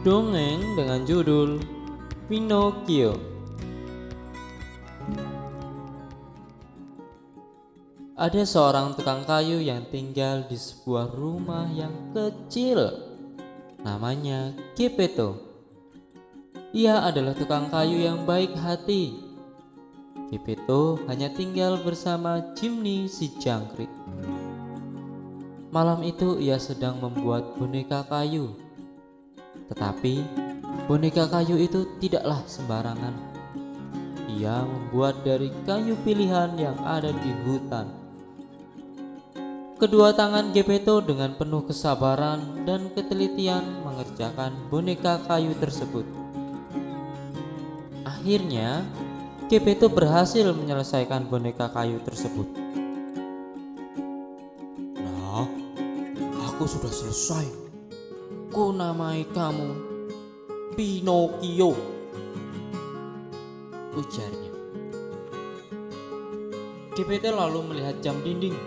Dongeng dengan judul Pinocchio. Ada seorang tukang kayu yang tinggal di sebuah rumah yang kecil. Namanya Geppetto. Ia adalah tukang kayu yang baik hati. Geppetto hanya tinggal bersama Jimny si jangkrik. Malam itu ia sedang membuat boneka kayu. Tetapi boneka kayu itu tidaklah sembarangan. Ia membuat dari kayu pilihan yang ada di hutan. Kedua tangan Geppetto dengan penuh kesabaran dan ketelitian mengerjakan boneka kayu tersebut. Akhirnya, Geppetto berhasil menyelesaikan boneka kayu tersebut. Nah, aku sudah selesai. Ku namai kamu Pinocchio. Ujarnya. Geppetto lalu melihat jam dinding.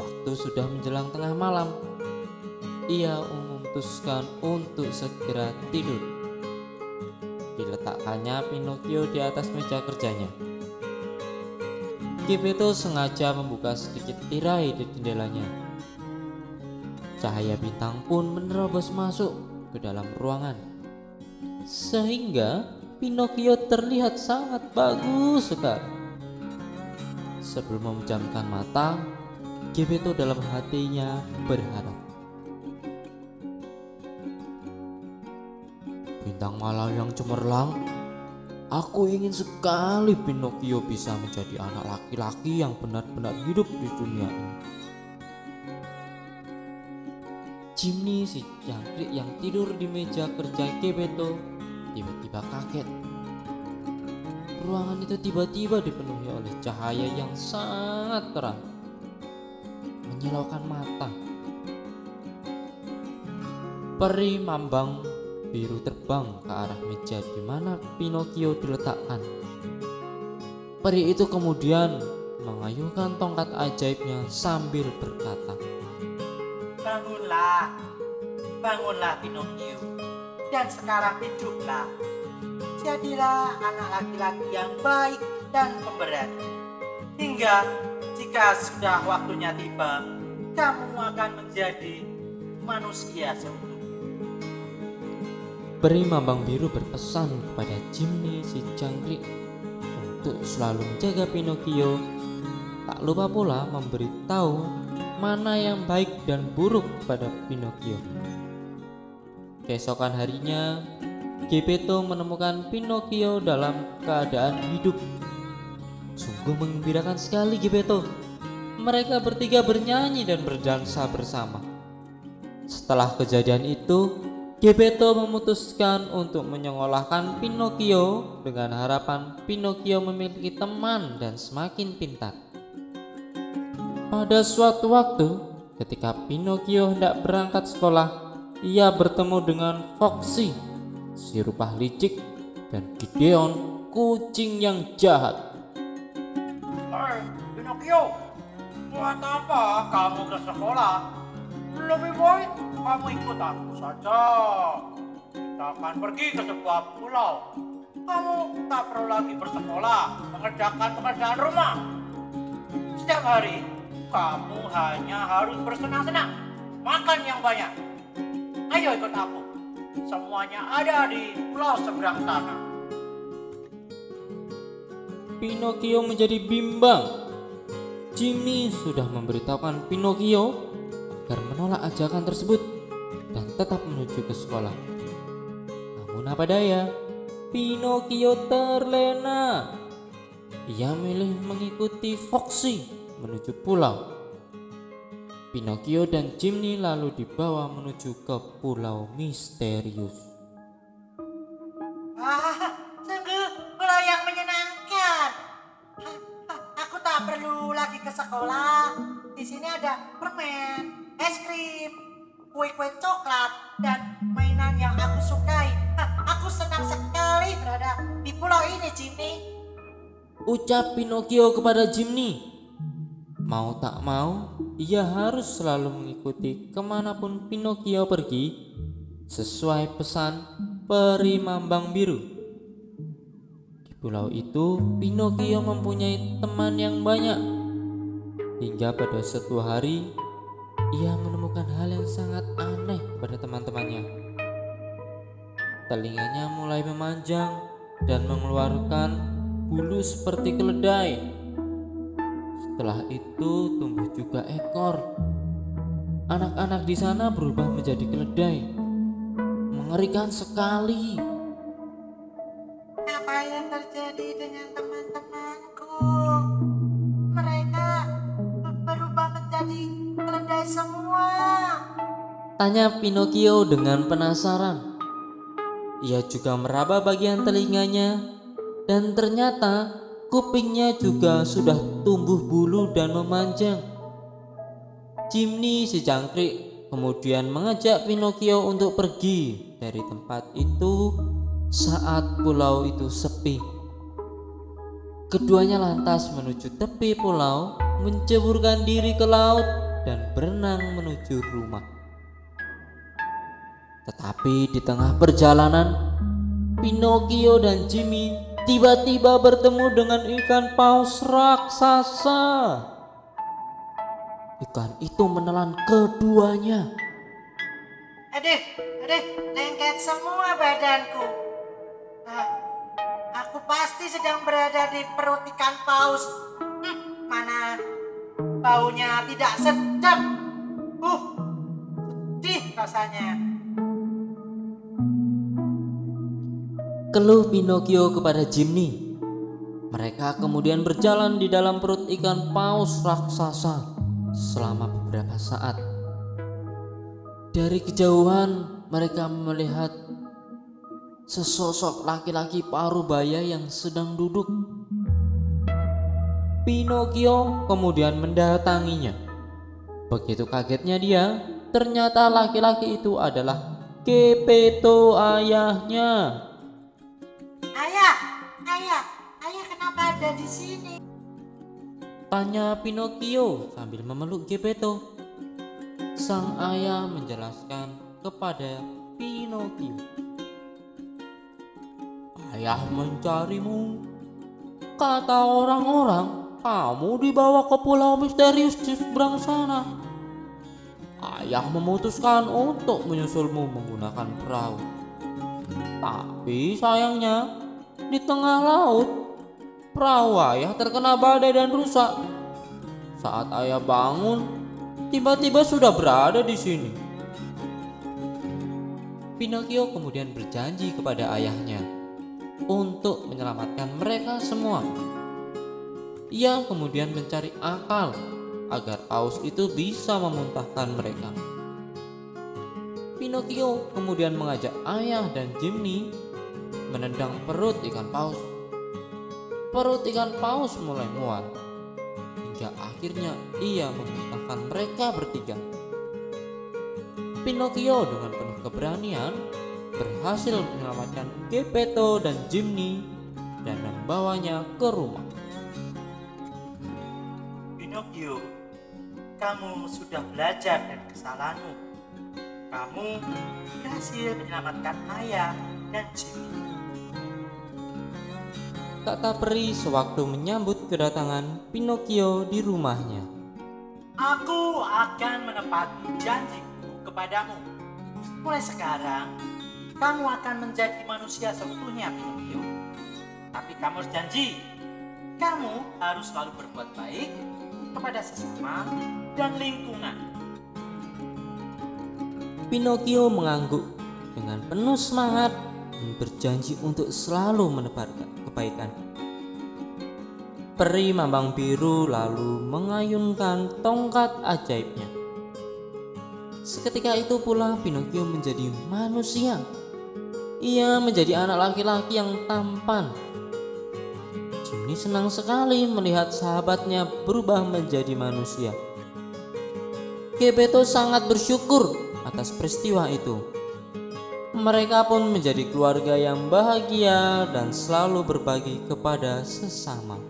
Waktu sudah menjelang tengah malam. Ia memutuskan untuk segera tidur. Diletakkannya Pinocchio di atas meja kerjanya. Geppetto sengaja membuka sedikit tirai di jendelanya Cahaya bintang pun menerobos masuk ke dalam ruangan. Sehingga Pinocchio terlihat sangat bagus sekali. Sebelum memejamkan mata, Geppetto dalam hatinya berharap. Bintang malam yang cemerlang, aku ingin sekali Pinocchio bisa menjadi anak laki-laki yang benar-benar hidup di dunia ini. Jimny si jangkrik yang tidur di meja kerja Geppetto tiba-tiba kaget. Ruangan itu tiba-tiba dipenuhi oleh cahaya yang sangat terang, menyilaukan mata. Peri mambang biru terbang ke arah meja di mana Pinocchio diletakkan. Peri itu kemudian mengayunkan tongkat ajaibnya sambil berkata, Bangunlah, bangunlah Pinocchio, dan sekarang hiduplah. Jadilah anak laki-laki yang baik dan pemberani. Hingga jika sudah waktunya tiba, kamu akan menjadi manusia seutuhnya. Peri Mambang Biru berpesan kepada Jimny si jangkrik untuk selalu menjaga Pinocchio. Tak lupa pula memberitahu mana yang baik dan buruk pada Pinocchio. Keesokan harinya, Geppetto menemukan Pinocchio dalam keadaan hidup. Sungguh mengembirakan sekali Geppetto. Mereka bertiga bernyanyi dan berdansa bersama. Setelah kejadian itu, Geppetto memutuskan untuk menyekolahkan Pinocchio dengan harapan Pinocchio memiliki teman dan semakin pintar. Pada suatu waktu, ketika Pinocchio hendak berangkat sekolah, ia bertemu dengan Foxy, si rupah licik, dan Gideon, kucing yang jahat. Hei, Pinocchio, buat apa kamu ke sekolah? Lebih baik kamu ikut aku saja. Kita akan pergi ke sebuah pulau. Kamu tak perlu lagi bersekolah, mengerjakan pekerjaan rumah. Setiap hari, kamu hanya harus bersenang-senang, makan yang banyak. Ayo ikut aku. Semuanya ada di pulau seberang sana. Pinocchio menjadi bimbang. Jimmy sudah memberitahukan Pinocchio agar menolak ajakan tersebut dan tetap menuju ke sekolah. Namun apa daya, Pinocchio terlena. Ia milih mengikuti Foxy menuju pulau. Pinocchio dan Jimny lalu dibawa menuju ke pulau misterius. Ah, sungguh pulau yang menyenangkan. Aku tak perlu lagi ke sekolah. Di sini ada permen, es krim, kue-kue coklat, dan mainan yang aku sukai. Aku senang sekali berada di pulau ini, Jimmy. Ucap Pinocchio kepada Jimny. Mau tak mau, ia harus selalu mengikuti ke mana pun Pinocchio pergi, sesuai pesan peri mambang biru. Di pulau itu, Pinocchio mempunyai teman yang banyak. Hingga pada suatu hari, ia menemukan hal yang sangat aneh pada teman-temannya. Telinganya mulai memanjang dan mengeluarkan bulu seperti keledai. Setelah itu tumbuh juga ekor. Anak-anak di sana berubah menjadi keledai mengerikan sekali. Apa yang terjadi dengan teman-temanku? Mereka berubah menjadi keledai semua. Tanya Pinocchio dengan penasaran. Ia juga meraba bagian telinganya dan ternyata kupingnya juga sudah tumbuh bulu dan memanjang. Jimny si jangkrik kemudian mengajak Pinocchio untuk pergi dari tempat itu saat pulau itu sepi. Keduanya lantas menuju tepi pulau, menceburkan diri ke laut, dan berenang menuju rumah. Tetapi di tengah perjalanan, Pinocchio dan Jimmy tiba-tiba bertemu dengan ikan paus raksasa. Ikan itu menelan keduanya. Aduh, aduh, lengket semua badanku. Ah, aku pasti sedang berada di perut ikan paus. Hmm, mana baunya tidak sedap. Uh, sedih rasanya. Keluh Pinocchio kepada Jimny. Mereka kemudian berjalan di dalam perut ikan paus raksasa selama beberapa saat. Dari kejauhan mereka melihat sesosok laki-laki paruh baya yang sedang duduk. Pinocchio kemudian mendatanginya. Begitu kagetnya dia, ternyata laki-laki itu adalah Geppetto ayahnya. Ayah, ayah, ayah kenapa ada di sini? Tanya Pinocchio sambil memeluk Geppetto. Sang ayah menjelaskan kepada Pinocchio. Ayah mencarimu. Kata orang-orang, kamu dibawa ke pulau misterius di seberang sana. Ayah memutuskan untuk menyusulmu menggunakan perahu. Tapi sayangnya, di tengah laut, perahu ayah terkena badai dan rusak. Saat ayah bangun, tiba-tiba sudah berada di sini. Pinocchio kemudian berjanji kepada ayahnya untuk menyelamatkan mereka semua. Ia kemudian mencari akal agar paus itu bisa memuntahkan mereka. Pinocchio kemudian mengajak ayah dan Jimny menendang perut ikan paus. Perut ikan paus mulai muat hingga akhirnya ia memuntahkan mereka bertiga. Pinocchio dengan penuh keberanian berhasil menyelamatkan Geppetto dan Jimny dan membawanya ke rumah. Pinocchio, kamu sudah belajar dari kesalahanmu. Kamu berhasil menyelamatkan ayah dan Jimmy. Kata peri sewaktu menyambut kedatangan Pinocchio di rumahnya. Aku akan menepati janjiku kepadamu. Mulai sekarang, kamu akan menjadi manusia seutuhnya, Pinocchio. Tapi kamu harus janji, kamu harus selalu berbuat baik kepada sesama dan lingkungan. Pinocchio mengangguk dengan penuh semangat dan berjanji untuk selalu menebarkan kebaikan. Peri Mambang Biru lalu mengayunkan tongkat ajaibnya. Seketika itu pula Pinocchio menjadi manusia. Ia menjadi anak laki-laki yang tampan. Jimny senang sekali melihat sahabatnya berubah menjadi manusia. Geppetto sangat bersyukur atas peristiwa itu. Mereka pun menjadi keluarga yang bahagia dan selalu berbagi kepada sesama.